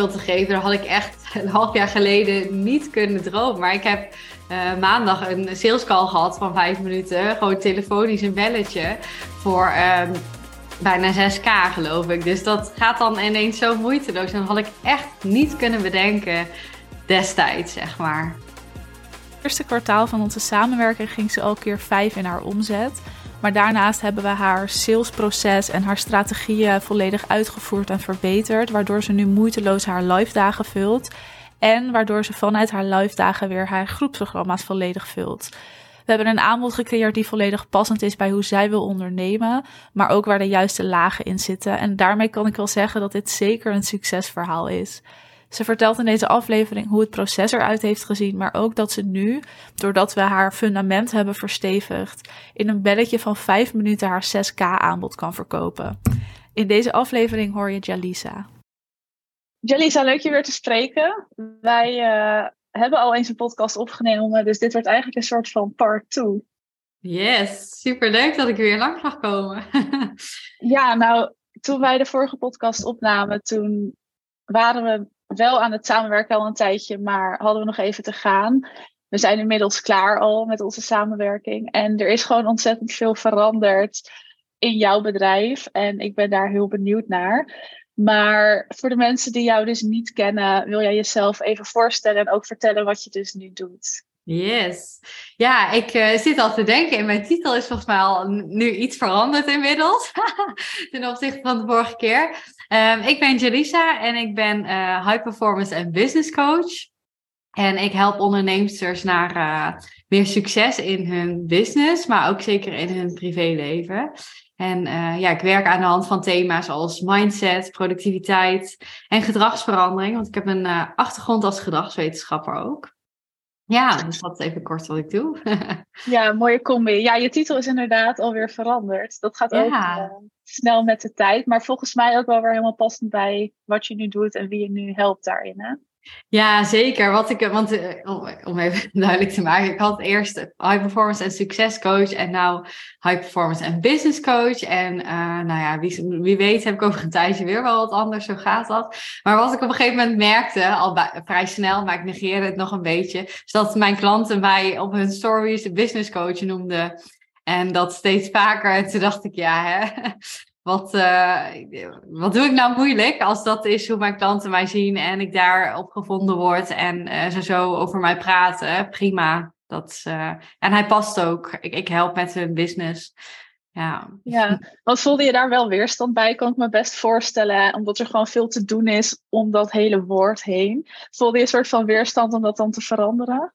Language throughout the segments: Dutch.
voorbeeld te geven, daar had ik echt een half jaar geleden niet kunnen dromen. Maar ik heb uh, maandag een sales call gehad van vijf minuten. Gewoon telefonisch een belletje voor um, bijna 6k geloof ik. Dus dat gaat dan ineens zo moeiteloos. En dat had ik echt niet kunnen bedenken destijds, zeg maar. Het eerste kwartaal van onze samenwerking ging ze al keer 5 in haar omzet. Maar daarnaast hebben we haar salesproces en haar strategieën volledig uitgevoerd en verbeterd, waardoor ze nu moeiteloos haar live dagen vult en waardoor ze vanuit haar live dagen weer haar groepsprogramma's volledig vult. We hebben een aanbod gecreëerd die volledig passend is bij hoe zij wil ondernemen, maar ook waar de juiste lagen in zitten. En daarmee kan ik wel zeggen dat dit zeker een succesverhaal is. Ze vertelt in deze aflevering hoe het proces eruit heeft gezien, maar ook dat ze nu, doordat we haar fundament hebben verstevigd, in een belletje van 5 minuten haar 6K aanbod kan verkopen. In deze aflevering hoor je Jalisa. Jalisa, leuk je weer te spreken. Wij uh, hebben al eens een podcast opgenomen, dus dit wordt eigenlijk een soort van part 2. Yes, superleuk dat ik weer langs mag komen. ja, nou, toen wij de vorige podcast opnamen, toen waren we wel aan het samenwerken al een tijdje, maar hadden we nog even te gaan. We zijn inmiddels klaar al met onze samenwerking. En er is gewoon ontzettend veel veranderd in jouw bedrijf. En ik ben daar heel benieuwd naar. Maar voor de mensen die jou dus niet kennen, wil jij jezelf even voorstellen en ook vertellen wat je dus nu doet. Yes. Ja, ik uh, zit al te denken. In mijn titel is volgens mij al nu iets veranderd inmiddels. ten opzichte van de vorige keer. Um, ik ben Jelisa en ik ben uh, high performance en business coach. En ik help ondernemers naar uh, meer succes in hun business, maar ook zeker in hun privéleven. En ja, ik werk aan de hand van thema's als mindset, productiviteit en gedragsverandering. Want ik heb een achtergrond als gedragswetenschapper ook. Ja, dus dat is even kort wat ik doe. ja, mooie combi. Ja, je titel is inderdaad alweer veranderd. Dat gaat ook uh, snel met de tijd. Maar volgens mij ook wel weer helemaal passend bij wat je nu doet en wie je nu helpt daarin. Hè? Ja, zeker. Wat ik, want eh, om even duidelijk te maken, ik had eerst high performance en succescoach en nou high performance en business coach. En uh, nou ja, wie, wie weet heb ik over een tijdje weer wel wat anders, zo gaat dat. Maar wat ik op een gegeven moment merkte, al vrij snel, maar ik negeerde het nog een beetje, is dat mijn klanten mij op hun stories business coach noemden. En dat steeds vaker. En toen dacht ik, ja, hè, wat, uh, wat doe ik nou moeilijk als dat is hoe mijn klanten mij zien en ik daar opgevonden word en uh, ze zo over mij praten? Prima. Dat, uh, en hij past ook. Ik, ik help met hun business. Ja. ja, wat voelde je daar wel weerstand bij? Kan ik me best voorstellen, omdat er gewoon veel te doen is om dat hele woord heen. Voelde je een soort van weerstand om dat dan te veranderen?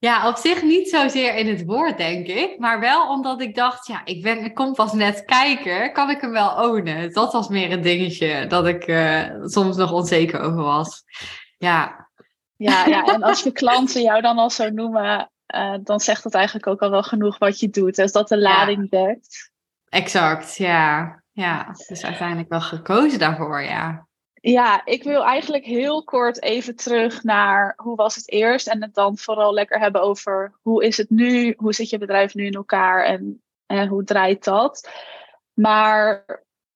Ja, op zich niet zozeer in het woord, denk ik. Maar wel omdat ik dacht, ja, ik, ben, ik kom pas net kijken, kan ik hem wel ownen? Dat was meer een dingetje dat ik uh, soms nog onzeker over was. Ja. Ja, ja, en als je klanten jou dan al zo noemen, uh, dan zegt dat eigenlijk ook al wel genoeg wat je doet. Dus dat de lading ja. dekt. Exact, ja. Ja, dus uiteindelijk wel gekozen daarvoor, ja. Ja, ik wil eigenlijk heel kort even terug naar hoe was het eerst. En het dan vooral lekker hebben over hoe is het nu? Hoe zit je bedrijf nu in elkaar? En, en hoe draait dat? Maar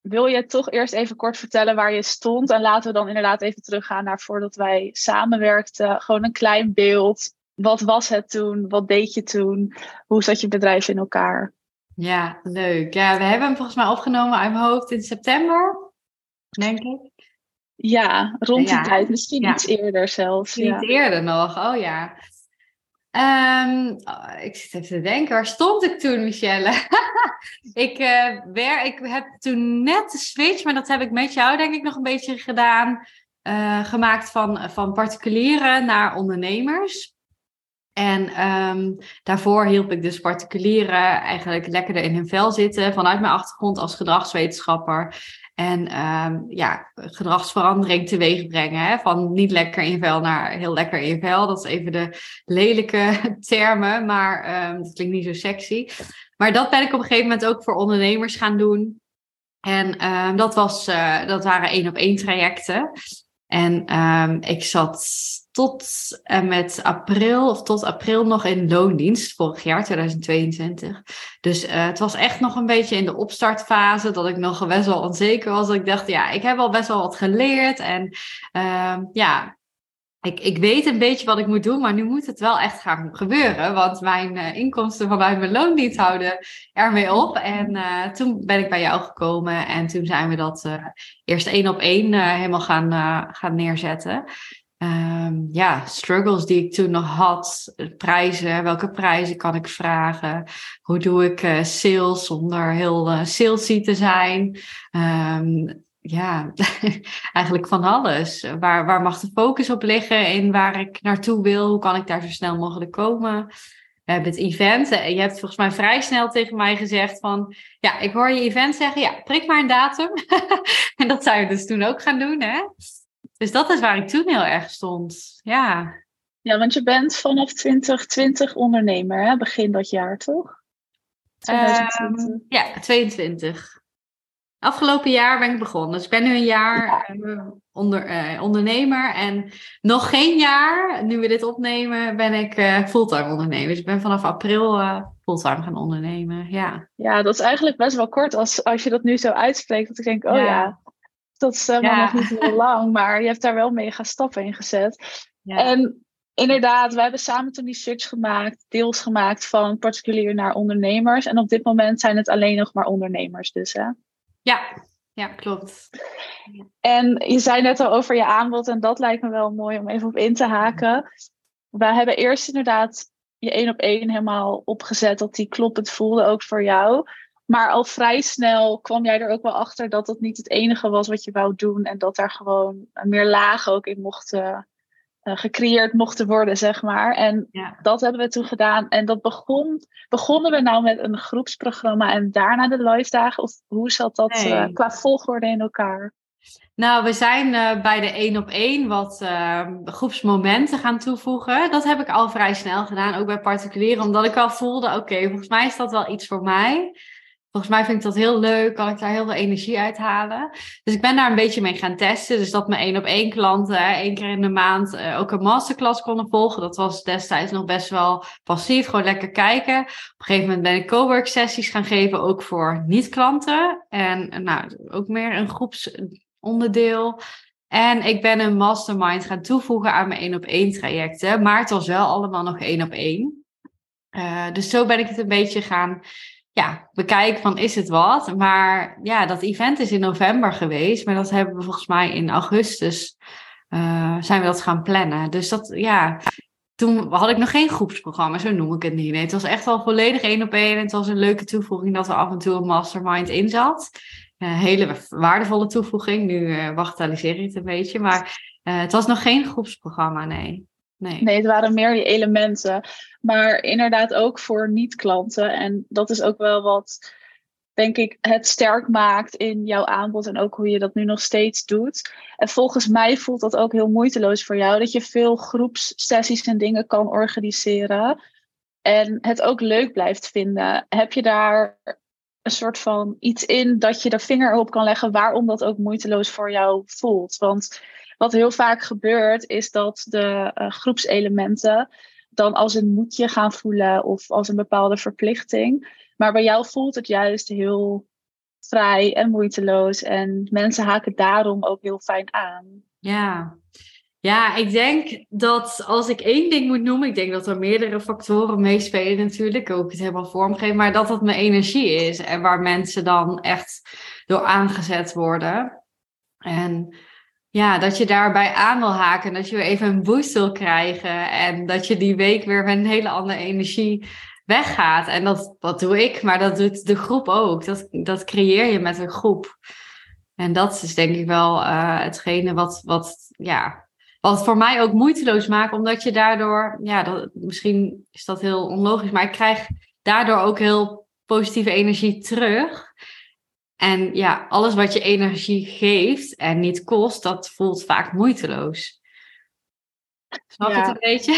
wil je toch eerst even kort vertellen waar je stond? En laten we dan inderdaad even teruggaan naar voordat wij samenwerkten. Gewoon een klein beeld. Wat was het toen? Wat deed je toen? Hoe zat je bedrijf in elkaar? Ja, leuk. Ja, we hebben hem volgens mij opgenomen uit mijn hoofd in september, denk ik. Ja, rond die tijd. Misschien iets eerder zelfs. Iets eerder nog, oh ja. Um, ik zit even te denken, waar stond ik toen, Michelle? ik, uh, wer, ik heb toen net de switch, maar dat heb ik met jou denk ik nog een beetje gedaan, uh, gemaakt van, van particulieren naar ondernemers. En um, daarvoor hielp ik dus particulieren eigenlijk lekkerder in hun vel zitten vanuit mijn achtergrond als gedragswetenschapper. En um, ja, gedragsverandering teweeg brengen. Hè? Van niet lekker in vel naar heel lekker in vel. Dat is even de lelijke termen, maar um, dat klinkt niet zo sexy. Maar dat ben ik op een gegeven moment ook voor ondernemers gaan doen. En um, dat, was, uh, dat waren één op één trajecten. En ehm, ik zat tot en met april of tot april nog in loondienst vorig jaar, 2022. Dus uh, het was echt nog een beetje in de opstartfase dat ik nog best wel onzeker was. Dat ik dacht, ja, ik heb al best wel wat geleerd. En uh, ja, ik, ik weet een beetje wat ik moet doen, maar nu moet het wel echt gaan gebeuren. Want mijn uh, inkomsten vanuit mijn loondienst houden ermee op. En uh, toen ben ik bij jou gekomen en toen zijn we dat uh, eerst één op één helemaal gaan, gaan neerzetten. Um, ja, struggles die ik toen nog had. Prijzen, welke prijzen kan ik vragen? Hoe doe ik sales zonder heel salesy te zijn? Um, ja, eigenlijk van alles. Waar, waar mag de focus op liggen in waar ik naartoe wil? Hoe kan ik daar zo snel mogelijk komen? We hebben het event. En je hebt volgens mij vrij snel tegen mij gezegd van... Ja, ik hoor je event zeggen. Ja, prik maar een datum. en dat zou je dus toen ook gaan doen, hè? Dus dat is waar ik toen heel erg stond. Ja. Ja, want je bent vanaf 2020 ondernemer, hè? Begin dat jaar, toch? 2020. Um, ja, 22. Afgelopen jaar ben ik begonnen. Dus ik ben nu een jaar uh, onder, uh, ondernemer. En nog geen jaar, nu we dit opnemen, ben ik uh, fulltime ondernemer. Dus ik ben vanaf april fulltime gaan ondernemen. Ja. ja, dat is eigenlijk best wel kort als, als je dat nu zo uitspreekt. Dat ik denk, oh ja, ja dat is helemaal ja. nog niet heel lang. Maar je hebt daar wel mega stappen in gezet. Ja. En inderdaad, we hebben samen toen die switch gemaakt, deels gemaakt van particulier naar ondernemers. En op dit moment zijn het alleen nog maar ondernemers dus, hè? Ja, ja, klopt. En je zei net al over je aanbod en dat lijkt me wel mooi om even op in te haken. We hebben eerst inderdaad je één op één helemaal opgezet dat die kloppend voelde ook voor jou. Maar al vrij snel kwam jij er ook wel achter dat dat niet het enige was wat je wou doen en dat daar gewoon meer lagen ook in mochten gecreëerd mochten worden, zeg maar. En ja. dat hebben we toen gedaan. En dat begon, begonnen we nou met een groepsprogramma en daarna de live dagen? Of hoe zat dat nee. uh, qua volgorde in elkaar? Nou, we zijn uh, bij de één op één wat groepsmomenten gaan toevoegen. Dat heb ik al vrij snel gedaan, ook bij particulieren, omdat ik al voelde, oké, volgens mij is dat wel iets voor mij. Volgens mij vind ik dat heel leuk, kan ik daar heel veel energie uit halen. Dus ik ben daar een beetje mee gaan testen. Dus dat mijn één op één klanten één keer in de maand uh, ook een masterclass konden volgen. Dat was destijds nog best wel passief, gewoon lekker kijken. Op een gegeven moment ben ik cowork sessies gaan geven, ook voor niet-klanten. En nou, ook meer een groepsonderdeel. En ik ben een mastermind gaan toevoegen aan mijn één op één trajecten. Maar het was wel allemaal nog één op één. Uh, dus zo ben ik het een beetje gaan ja, bekijken van is het wat. Maar ja, dat event is in november geweest. Maar dat hebben we volgens mij in augustus uh, zijn we dat gaan plannen. Dus dat, ja, toen had ik nog geen groepsprogramma, zo noem ik het niet. Nee, het was echt wel volledig één op één. En het was een leuke toevoeging dat er af en toe een mastermind in zat. Een uh, hele waardevolle toevoeging. Nu uh, bagatelliseer ik het een beetje. Maar het was nog geen groepsprogramma, nee. Nee. nee, het waren meer die elementen. Maar inderdaad ook voor niet-klanten. En dat is ook wel wat, denk ik, het sterk maakt in jouw aanbod. En ook hoe je dat nu nog steeds doet. En volgens mij voelt dat ook heel moeiteloos voor jou. Dat je veel groepssessies en dingen kan organiseren. En het ook leuk blijft vinden. Heb je daar een soort van iets in dat je de vinger op kan leggen waarom dat ook moeiteloos voor jou voelt? Want wat heel vaak gebeurt, is dat de uh, groepselementen dan als een moedje gaan voelen of als een bepaalde verplichting. Maar bij jou voelt het juist heel vrij en moeiteloos. En mensen haken daarom ook heel fijn aan. Ja. Ja, ik denk dat als ik één ding moet noemen, ik denk dat er meerdere factoren meespelen natuurlijk, ook het helemaal vormgeven, maar dat dat mijn energie is en waar mensen dan echt door aangezet worden. En ja, dat je daarbij aan wil haken. Dat je weer even een boost wil krijgen. En dat je die week weer met een hele andere energie weggaat. En dat, dat doe ik, maar dat doet de groep ook. Dat, dat creëer je met een groep. En dat is denk ik wel uh, hetgene wat, wat, ja, wat voor mij ook moeiteloos maakt. Omdat je daardoor, ja, dat, misschien is dat heel onlogisch, maar ik krijg daardoor ook heel positieve energie terug. En ja, alles wat je energie geeft en niet kost, dat voelt vaak moeiteloos. Snap je het een beetje?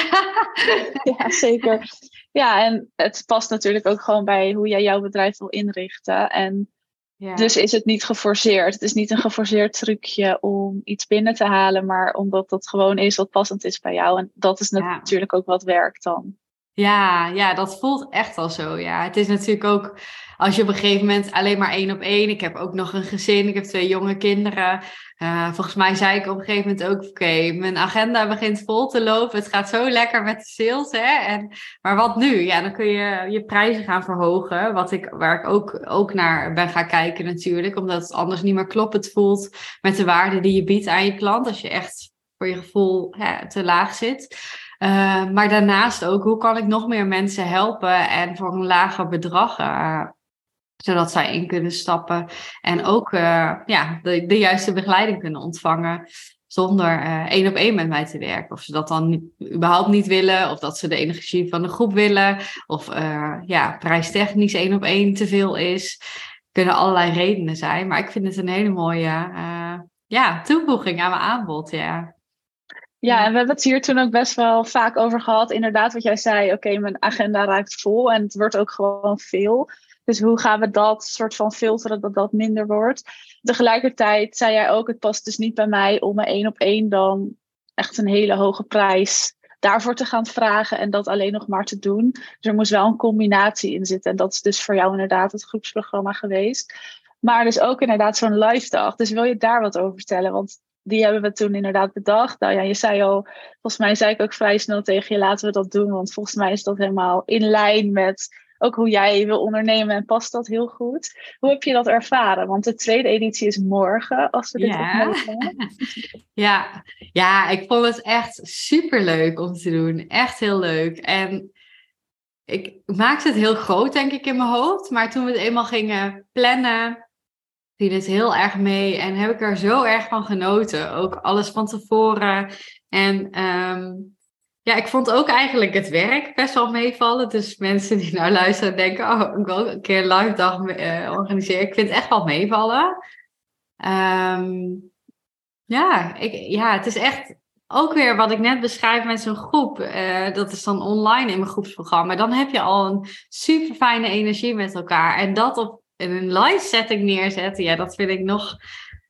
ja, zeker. Ja, en het past natuurlijk ook gewoon bij hoe jij jouw bedrijf wil inrichten. En Ja. Dus is het niet geforceerd. Het is niet een geforceerd trucje om iets binnen te halen, maar omdat dat gewoon is wat passend is bij jou. En dat is natuurlijk ook wat werkt dan. Ja, ja, dat voelt echt al zo. Ja, het is natuurlijk ook als je op een gegeven moment alleen maar één op één. Ik heb ook nog een gezin, ik heb twee jonge kinderen. Uh, volgens mij zei ik op een gegeven moment ook: Oké, mijn agenda begint vol te lopen. Het gaat zo lekker met de sales. Hè? En, maar wat nu? Ja, dan kun je je prijzen gaan verhogen. Wat ik, waar ik ook, ook naar ben gaan kijken, natuurlijk. Omdat het anders niet meer kloppend voelt met de waarde die je biedt aan je klant. Als je echt voor je gevoel hè, te laag zit. Uh, maar daarnaast ook, hoe kan ik nog meer mensen helpen en voor een lager bedrag uh, zodat zij in kunnen stappen en ook uh, ja, de, de, juiste begeleiding kunnen ontvangen zonder één op één met mij te werken. Of ze dat dan überhaupt niet willen, of dat ze de energie van de groep willen, of ja, prijstechnisch één op één te veel is. Kunnen allerlei redenen zijn, maar ik vind het een hele mooie ja, toevoeging aan mijn aanbod. Ja. Ja, en we hebben het hier toen ook best wel vaak over gehad. Inderdaad, wat jij zei, oké, mijn agenda raakt vol en het wordt ook gewoon veel. Dus hoe gaan we dat soort van filteren dat dat minder wordt? Tegelijkertijd zei jij ook, het past dus niet bij mij om een één op één dan echt een hele hoge prijs daarvoor te gaan vragen en dat alleen nog maar te doen. Dus er moest wel een combinatie in zitten. En dat is dus voor jou inderdaad het groepsprogramma geweest. Maar dus ook inderdaad zo'n live dag. Dus wil je daar wat over vertellen? Want die hebben we toen inderdaad bedacht. Nou ja, je zei al, volgens mij zei ik ook vrij snel tegen je, laten we dat doen. Want volgens mij is dat helemaal in lijn met ook hoe jij wil ondernemen en past dat heel goed. Hoe heb je dat ervaren? Want de tweede editie is morgen, als we dit ja. opnemen. ja. ja, ik vond het echt super leuk om te doen. Echt heel leuk. En ik maakte het heel groot, denk ik, in mijn hoofd. Maar toen we het eenmaal gingen plannen, viel het heel erg mee. En heb ik er zo erg van genoten. Ook alles van tevoren. En um, ja, ik vond ook eigenlijk het werk best wel meevallen. Dus mensen die nou luisteren denken, oh, ik wil een keer een live dag uh, organiseren. Ik vind het echt wel meevallen. Um, ja, ik, ja, het is echt ook weer wat ik net beschrijf met zo'n groep. Uh, dat is dan online in mijn groepsprogramma. Dan heb je al een super fijne energie met elkaar. En dat op in een live setting neerzetten, ja, dat vind ik nog,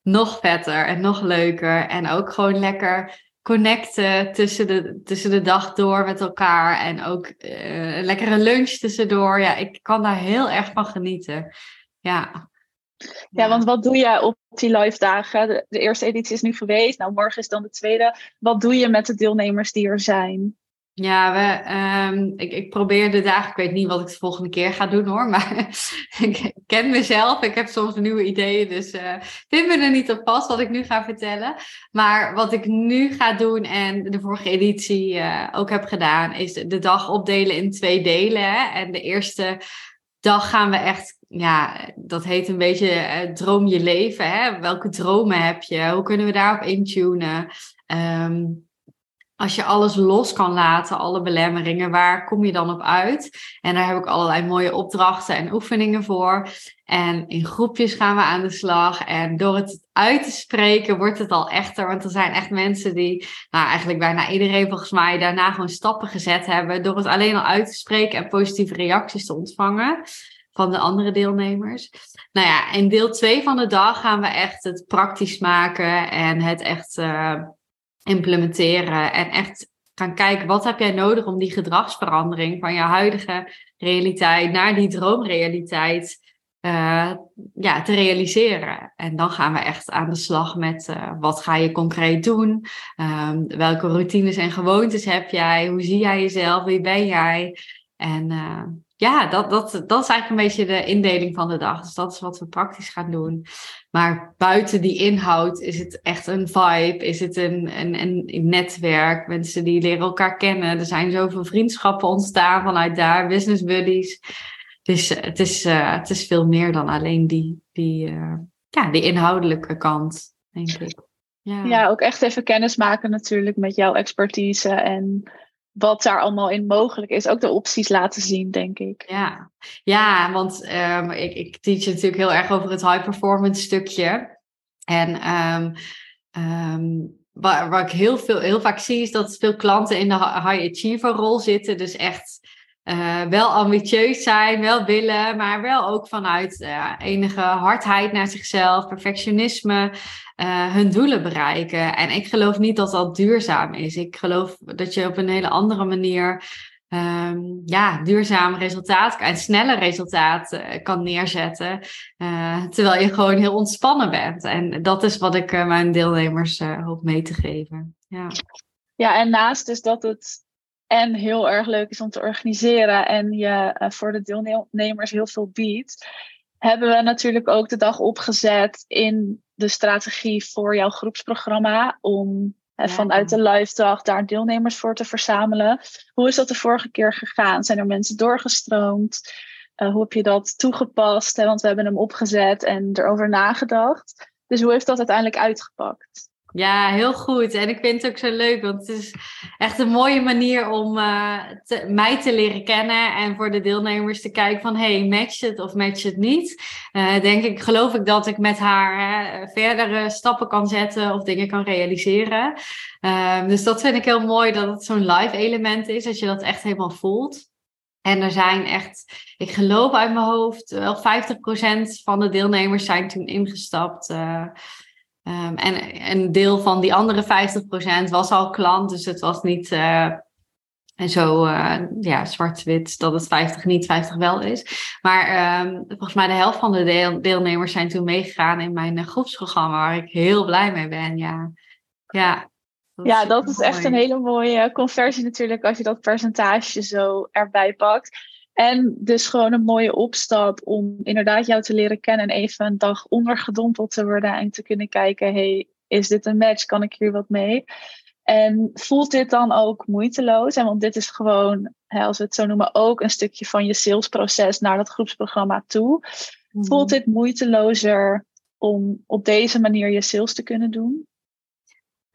nog vetter en nog leuker. En ook gewoon lekker connecten tussen de, tussen de dag door met elkaar. En ook uh, een lekkere lunch tussendoor. Ja, ik kan daar heel erg van genieten. Ja. Ja, want wat doe je op die live dagen? De, de, eerste editie is nu geweest. Nou, morgen is dan de tweede. Wat doe je met de deelnemers die er zijn? Ja, we, um, ik, ik probeer de dagen, ik weet niet wat ik de volgende keer ga doen hoor, maar ik ken mezelf, ik heb soms nieuwe ideeën, dus uh, vind me er niet op vast wat ik nu ga vertellen. Maar wat ik nu ga doen en de vorige editie uh, ook heb gedaan, is de dag opdelen in twee delen. Hè? En de eerste dag gaan we echt, ja, dat heet een beetje uh, droom je leven. Hè? Welke dromen heb je? Hoe kunnen we daarop intunen? Um, als je alles los kan laten, alle belemmeringen, waar kom je dan op uit? En daar heb ik allerlei mooie opdrachten en oefeningen voor. En in groepjes gaan we aan de slag. En door het uit te spreken wordt het al echter. Want er zijn echt mensen die, nou eigenlijk bijna iedereen volgens mij, daarna gewoon stappen gezet hebben. Door het alleen al uit te spreken en positieve reacties te ontvangen van de andere deelnemers. Nou ja, in deel 2 van de dag gaan we echt het praktisch maken en het echt. Uh, implementeren en echt gaan kijken wat heb jij nodig om die gedragsverandering van je huidige realiteit naar die droomrealiteit uh, ja, te realiseren. En dan gaan we echt aan de slag met uh, wat ga je concreet doen? Um, welke routines en gewoontes heb jij? Hoe zie jij jezelf? Wie ben jij? En uh, ja, dat, dat, dat is eigenlijk een beetje de indeling van de dag. Dus dat is wat we praktisch gaan doen. Maar buiten die inhoud is het echt een vibe, is het een, een, een netwerk, mensen die leren elkaar kennen. Er zijn zoveel vriendschappen ontstaan vanuit daar, business buddies. Dus het is, uh, het is veel meer dan alleen die, die, uh, ja, die inhoudelijke kant, denk ik. Ja. ja, ook echt even kennis maken natuurlijk met jouw expertise en wat daar allemaal in mogelijk is. Ook de opties laten zien, denk ik. Ja, ja want um, ik, ik teach natuurlijk heel erg over het high performance stukje. En um, um, waar, waar ik heel, veel, heel vaak zie, is dat veel klanten in de high achiever rol zitten. Dus echt uh, wel ambitieus zijn, wel willen, maar wel ook vanuit uh, enige hardheid naar zichzelf, perfectionisme, uh, hun doelen bereiken. En ik geloof niet dat dat duurzaam is. Ik geloof dat je op een hele andere manier um, ja, duurzaam resultaat en snelle resultaat kan neerzetten. terwijl je gewoon heel ontspannen bent. En dat is wat ik mijn deelnemers hoop mee te geven. Ja. ja, en naast dus dat het en heel erg leuk is om te organiseren en je voor de deelnemers heel veel biedt, hebben we natuurlijk ook de dag opgezet in de strategie voor jouw groepsprogramma om vanuit de live dag daar deelnemers voor te verzamelen. Hoe is dat de vorige keer gegaan? Zijn er mensen doorgestroomd? Uh, hoe heb je dat toegepast? Hè? Want we hebben hem opgezet en erover nagedacht. Dus hoe heeft dat uiteindelijk uitgepakt? Ja, heel goed. En ik vind het ook zo leuk, want het is echt een mooie manier om te, mij te leren kennen en voor de deelnemers te kijken van, hey, matcht het of matcht het niet? Uh, denk ik, geloof ik dat ik met haar hè, verdere stappen kan zetten of dingen kan realiseren. Uh, dus dat vind ik heel mooi dat het zo'n live element is, dat je dat echt helemaal voelt. En er zijn echt, ik geloof uit mijn hoofd, wel 50% van de deelnemers zijn toen ingestapt. Um, en een deel van die andere 50% was al klant, dus het was niet uh, en zo uh, ja, zwart-wit dat het 50 niet, 50 wel is. Maar um, volgens mij de helft van de deel deelnemers zijn toen meegegaan in mijn uh, groepsprogramma, waar ik heel blij mee ben. Ja, ja, dat ja, dat is echt een hele mooie conversie natuurlijk als je dat percentage zo erbij pakt. En dus gewoon een mooie opstap om inderdaad jou te leren kennen en even een dag ondergedompeld te worden en te kunnen kijken, hey, is dit een match? Kan ik hier wat mee? En voelt dit dan ook moeiteloos? En want dit is gewoon, als we het zo noemen, ook een stukje van je salesproces naar dat groepsprogramma toe. Mhm. Voelt dit moeitelozer om op deze manier je sales te kunnen doen?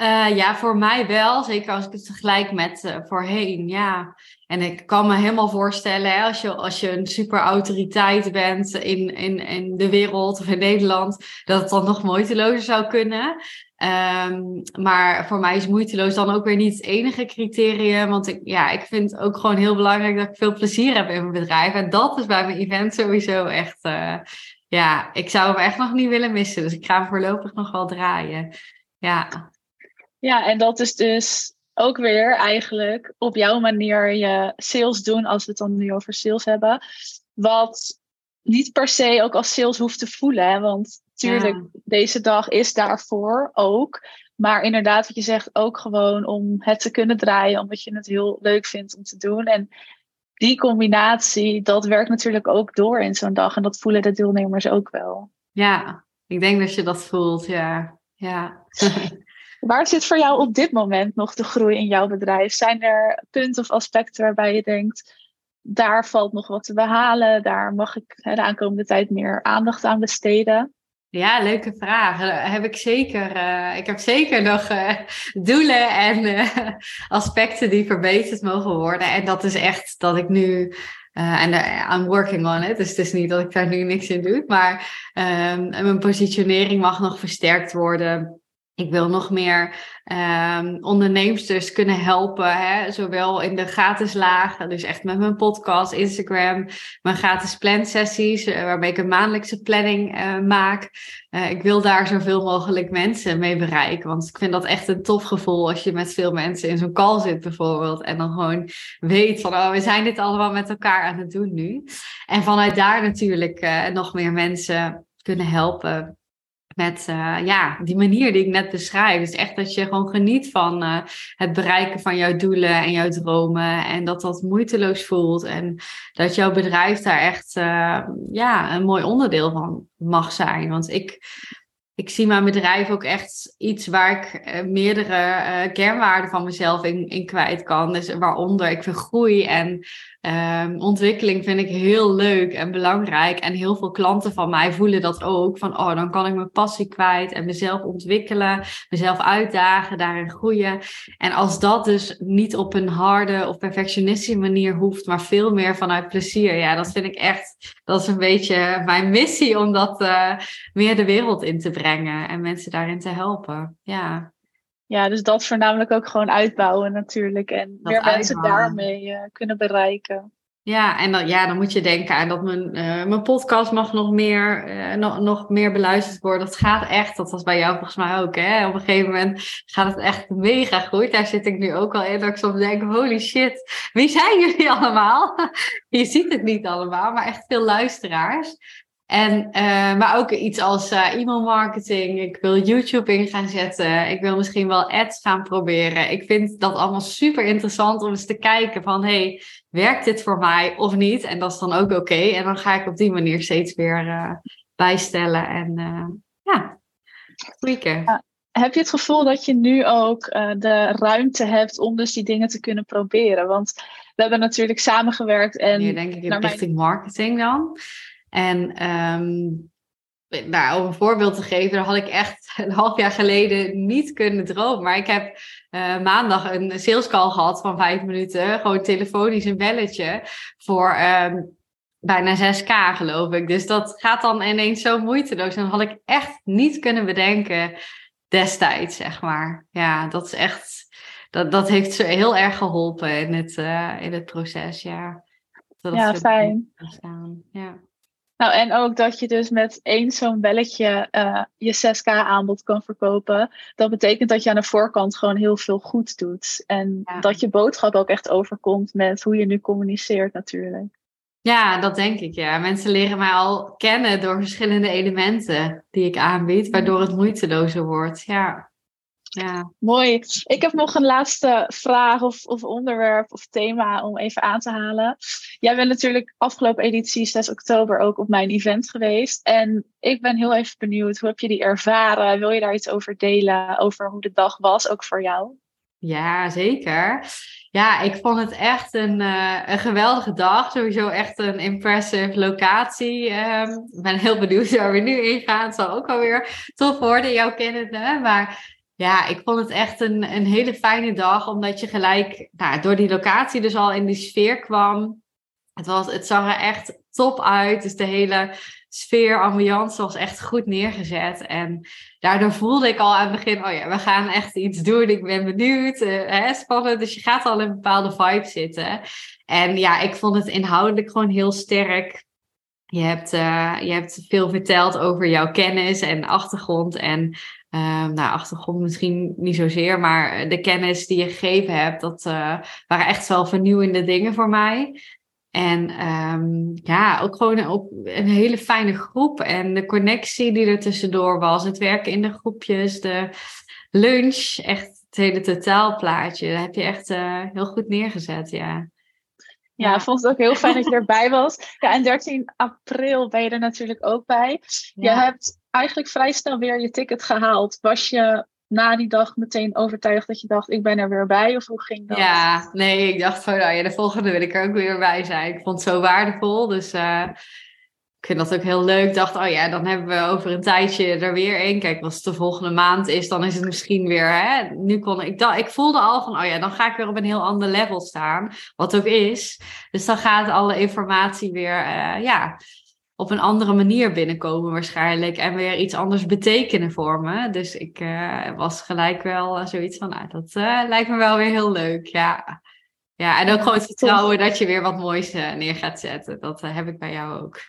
Uh, ja, voor mij wel. Zeker als ik het vergelijk met uh, voorheen. Ja. En ik kan me helemaal voorstellen, hè, als, je, als je een super autoriteit bent in, in, in de wereld of in Nederland, dat het dan nog moeitelozer zou kunnen. Um, maar voor mij is moeiteloos dan ook weer niet het enige criterium. Want ik, ja, ik vind ook gewoon heel belangrijk dat ik veel plezier heb in mijn bedrijf. En dat is bij mijn event sowieso echt. Uh, ja, ik zou hem echt nog niet willen missen. Dus ik ga hem voorlopig nog wel draaien. Ja. Ja, en dat is dus ook weer eigenlijk op jouw manier je sales doen, als we het dan nu over sales hebben. Wat niet per se ook als sales hoeft te voelen. Hè? Want natuurlijk, deze dag is daarvoor ook. Maar inderdaad, wat je zegt, ook gewoon om het te kunnen draaien, omdat je het heel leuk vindt om te doen. En die combinatie, dat werkt natuurlijk ook door in zo'n dag. En dat voelen de deelnemers ook wel. Ja, ik denk dat je dat voelt, ja. ja. Waar zit voor jou op dit moment nog de groei in jouw bedrijf? Zijn er punten of aspecten waarbij je denkt, daar valt nog wat te behalen, daar mag ik de aankomende tijd meer aandacht aan besteden? Ja, leuke vraag. Heb ik zeker. Uh, ik heb zeker nog uh, doelen en aspecten die verbeterd mogen worden. En dat is echt dat ik nu. En I'm working on it. Dus het is niet dat ik daar nu niks in doe. Maar um, mijn positionering mag nog versterkt worden. Ik wil nog meer um, onderneemsters kunnen helpen, hè? zowel in de gratis lagen, dus echt met mijn podcast, Instagram, mijn gratis plansessies, uh, waarbij ik een maandelijkse planning uh, maak. Uh, ik wil daar zoveel mogelijk mensen mee bereiken, want ik vind dat echt een tof gevoel als je met veel mensen in zo'n call zit bijvoorbeeld en dan gewoon weet van, oh, we zijn dit allemaal met elkaar aan het doen nu. En vanuit daar natuurlijk nog meer mensen kunnen helpen met uh, ja, die manier die ik net beschrijf. Dus echt dat je gewoon geniet van uh, het bereiken van jouw doelen en jouw dromen. En dat dat moeiteloos voelt. En dat jouw bedrijf daar echt uh, ja, een mooi onderdeel van mag zijn. Want ik, ik zie mijn bedrijf ook echt iets waar ik meerdere kernwaarden van mezelf in, in kwijt kan. Dus waaronder ik vind groei en Um, ontwikkeling vind ik heel leuk en belangrijk. En heel veel klanten van mij voelen dat ook. Van, oh, dan kan ik mijn passie kwijt en mezelf ontwikkelen, mezelf uitdagen, daarin groeien. En als dat dus niet op een harde of perfectionistische manier hoeft, maar veel meer vanuit plezier. Ja, dat vind ik echt, dat is een beetje mijn missie om dat uh, meer de wereld in te brengen en mensen daarin te helpen. Ja. Ja, dus dat voornamelijk ook gewoon uitbouwen natuurlijk. En meer mensen daarmee uh, kunnen bereiken. Ja, en dan, ja, dan moet je denken aan dat mijn, uh, mijn podcast mag nog meer, uh, nog, nog meer beluisterd worden. Dat gaat echt, dat was bij jou volgens mij ook. Hè? Op een gegeven moment gaat het echt mega goed. Daar zit ik nu ook al in. Dat ik soms denk, holy shit, wie zijn jullie allemaal? je ziet het niet allemaal, maar echt veel luisteraars. En, uh, maar ook iets als uh, e-mail marketing. Ik wil YouTube in gaan zetten. Ik wil misschien wel ads gaan proberen. Ik vind dat allemaal super interessant om eens te kijken van... hey, werkt dit voor mij of niet? En dat is dan ook oké. En dan ga ik op die manier steeds weer uh, bijstellen en ja, tweaken. heb je het gevoel dat je nu ook de ruimte hebt om dus die dingen te kunnen proberen? Want we hebben natuurlijk samengewerkt en... Nu denk ik in richting marketing dan. En um, nou, om een voorbeeld te geven, daar had ik echt een half jaar geleden niet kunnen dromen. Maar ik heb uh, maandag een sales call gehad van vijf minuten. Gewoon telefonisch een belletje voor um, bijna 6k geloof ik. Dus dat gaat dan ineens zo moeiteloos. En dat had ik echt niet kunnen bedenken destijds, zeg maar. Ja, dat is echt... Dat, dat heeft zo heel erg geholpen in het, uh, in het proces, ja. Dat ja, fijn. Ja. Nou, en ook dat je dus met één zo'n belletje uh, je 6K aanbod kan verkopen. Dat betekent dat je aan de voorkant gewoon heel veel goed doet. En dat je boodschap ook echt overkomt met hoe je nu communiceert natuurlijk. Ja, dat denk ik ja. Mensen leren mij al kennen door verschillende elementen die ik aanbied, waardoor het moeitelozer wordt. Ja. Ja. Mooi. Ik heb nog een laatste vraag of, of onderwerp of thema om even aan te halen. Jij bent natuurlijk afgelopen editie 6 oktober ook op mijn event geweest. En ik ben heel even benieuwd, hoe heb je die ervaren? Wil je daar iets over delen, over hoe de dag was, ook voor jou? Ja, zeker. Ja, ik vond het echt een, uh, een geweldige dag. Sowieso echt een impressive locatie. Um, ik ben heel benieuwd waar we nu in gaan. Het zal ook alweer tof worden, jouw kennende. Maar ja, ik vond het echt een, een hele fijne dag, omdat je gelijk nou, door die locatie dus al in die sfeer kwam. Het, was, het zag er echt top uit. Dus de hele sfeer, ambiance was echt goed neergezet. En daardoor voelde ik al aan het begin, oh ja, we gaan echt iets doen. Ik ben benieuwd, hè, spannend. Dus je gaat al in een bepaalde vibe zitten. En ja, ik vond het inhoudelijk gewoon heel sterk. Je hebt, uh, je hebt veel verteld over jouw kennis en achtergrond. En uh, nou, achtergrond misschien niet zozeer, maar de kennis die je gegeven hebt, dat uh, waren echt wel vernieuwende dingen voor mij. En um, ja, ook gewoon op een hele fijne groep en de connectie die er tussendoor was, het werken in de groepjes, de lunch, echt het hele totaalplaatje. Dat heb je echt heel goed neergezet, ja. Ja, ik vond het ook heel fijn dat je erbij was. Ja, en 13 april ben je er natuurlijk ook bij. Je hebt eigenlijk vrij snel weer je ticket gehaald. Was je na die dag meteen overtuigd dat je dacht, ik ben er weer bij? Of hoe ging dat? Ja, nee, ik dacht van, nou ja, de volgende wil ik er ook weer bij zijn. Ik vond het zo waardevol, dus uh, ik vind dat ook heel leuk. Ik dacht, oh ja, dan hebben we over een tijdje er weer één. Kijk, als het de volgende maand is, dan is het misschien weer, hè. Nu kon ik, ik voelde al van, oh ja, dan ga ik weer op een heel ander level staan. Wat ook is. Dus dan gaat alle informatie weer, uh, ja op een andere manier binnenkomen waarschijnlijk. En weer iets anders betekenen voor me. Dus ik uh, was gelijk wel uh, zoiets van, nou, dat lijkt me wel weer heel leuk. Ja, ja en ook gewoon het vertrouwen dat je weer wat moois neer gaat zetten. Dat heb ik bij jou ook.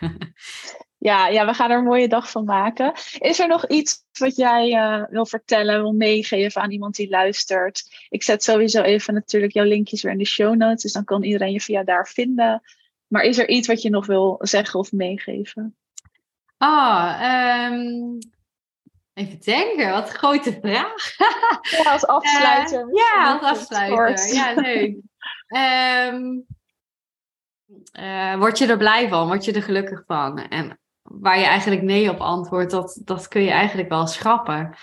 ja, ja, we gaan er een mooie dag van maken. Is er nog iets wat jij wil vertellen, wil meegeven aan iemand die luistert? Ik zet sowieso even natuurlijk jouw linkjes weer in de show notes. Dus dan kan iedereen je via daar vinden. Maar is er iets wat je nog wil zeggen of meegeven? Ah, um, even denken. Wat een grote vraag. ja, als afsluiter. Uh, ja, als afsluiter. Ja, leuk. um, uh, word je er blij van? Word je er gelukkig van? En waar je eigenlijk nee op antwoordt, dat, dat kun je eigenlijk wel schrappen.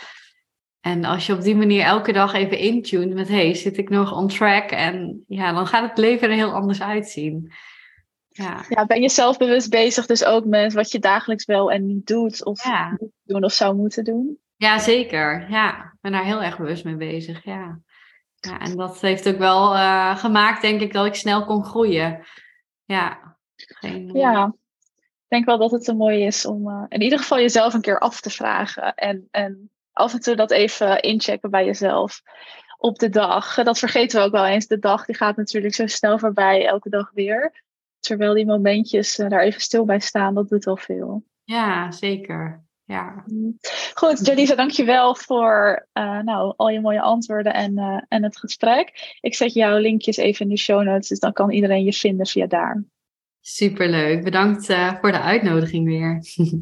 En als je op die manier elke dag even intuned met... hey, zit ik nog on track? En ja, dan gaat het leven er heel anders uitzien. Ja. ja, ben je zelfbewust bezig dus ook met wat je dagelijks wel en niet doet of moet doen of zou moeten doen? Ja, zeker. Ja, ik ben daar heel erg bewust mee bezig. Ja, ja en dat heeft ook wel uh, gemaakt, denk ik, dat ik snel kon groeien. Ja, geen, ja. ik denk wel dat het een mooi is om uh, in ieder geval jezelf een keer af te vragen en, en af en toe dat even inchecken bij jezelf op de dag. Dat vergeten we ook wel eens. De dag die gaat natuurlijk zo snel voorbij, elke dag weer. Terwijl die momentjes daar even stil bij staan, dat doet al veel. Ja, zeker. Ja. Mm. Goed, Jalisa, dankjewel voor uh, nou, al je mooie antwoorden en, uh, en het gesprek. Ik zet jouw linkjes even in de show notes, dus dan kan iedereen je vinden via daar. Superleuk. Bedankt uh, voor de uitnodiging weer.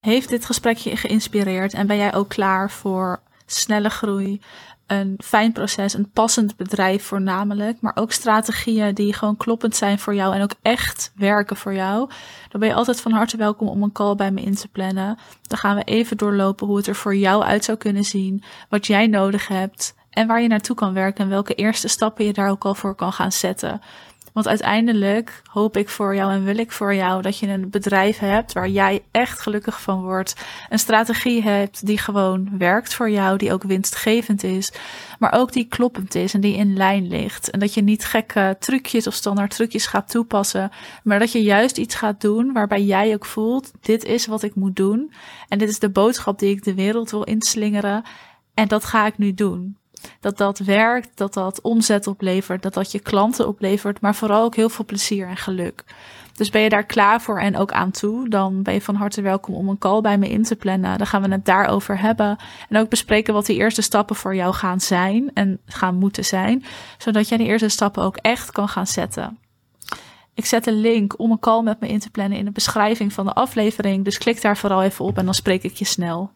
Heeft dit gesprek je geïnspireerd en ben jij ook klaar voor snelle groei, een fijn proces, een passend bedrijf voornamelijk, maar ook strategieën die gewoon kloppend zijn voor jou en ook echt werken voor jou, dan ben je altijd van harte welkom om een call bij me in te plannen. Dan gaan we even doorlopen hoe het er voor jou uit zou kunnen zien, wat jij nodig hebt en waar je naartoe kan werken en welke eerste stappen je daar ook al voor kan gaan zetten. Want uiteindelijk hoop ik voor jou en wil ik voor jou dat je een bedrijf hebt waar jij echt gelukkig van wordt. Een strategie hebt die gewoon werkt voor jou, die ook winstgevend is, maar ook die kloppend is en die in lijn ligt. En dat je niet gekke trucjes of standaard trucjes gaat toepassen, maar dat je juist iets gaat doen waarbij jij ook voelt: dit is wat ik moet doen en dit is de boodschap die ik de wereld wil inslingeren. En dat ga ik nu doen dat dat werkt, dat dat omzet oplevert, dat dat je klanten oplevert, maar vooral ook heel veel plezier en geluk. Dus ben je daar klaar voor en ook aan toe, dan ben je van harte welkom om een call bij me in te plannen. Dan gaan we het daarover hebben en ook bespreken wat die eerste stappen voor jou gaan zijn en gaan moeten zijn, zodat jij die eerste stappen ook echt kan gaan zetten. Ik zet een link om een call met me in te plannen in de beschrijving van de aflevering, dus klik daar vooral even op en dan spreek ik je snel.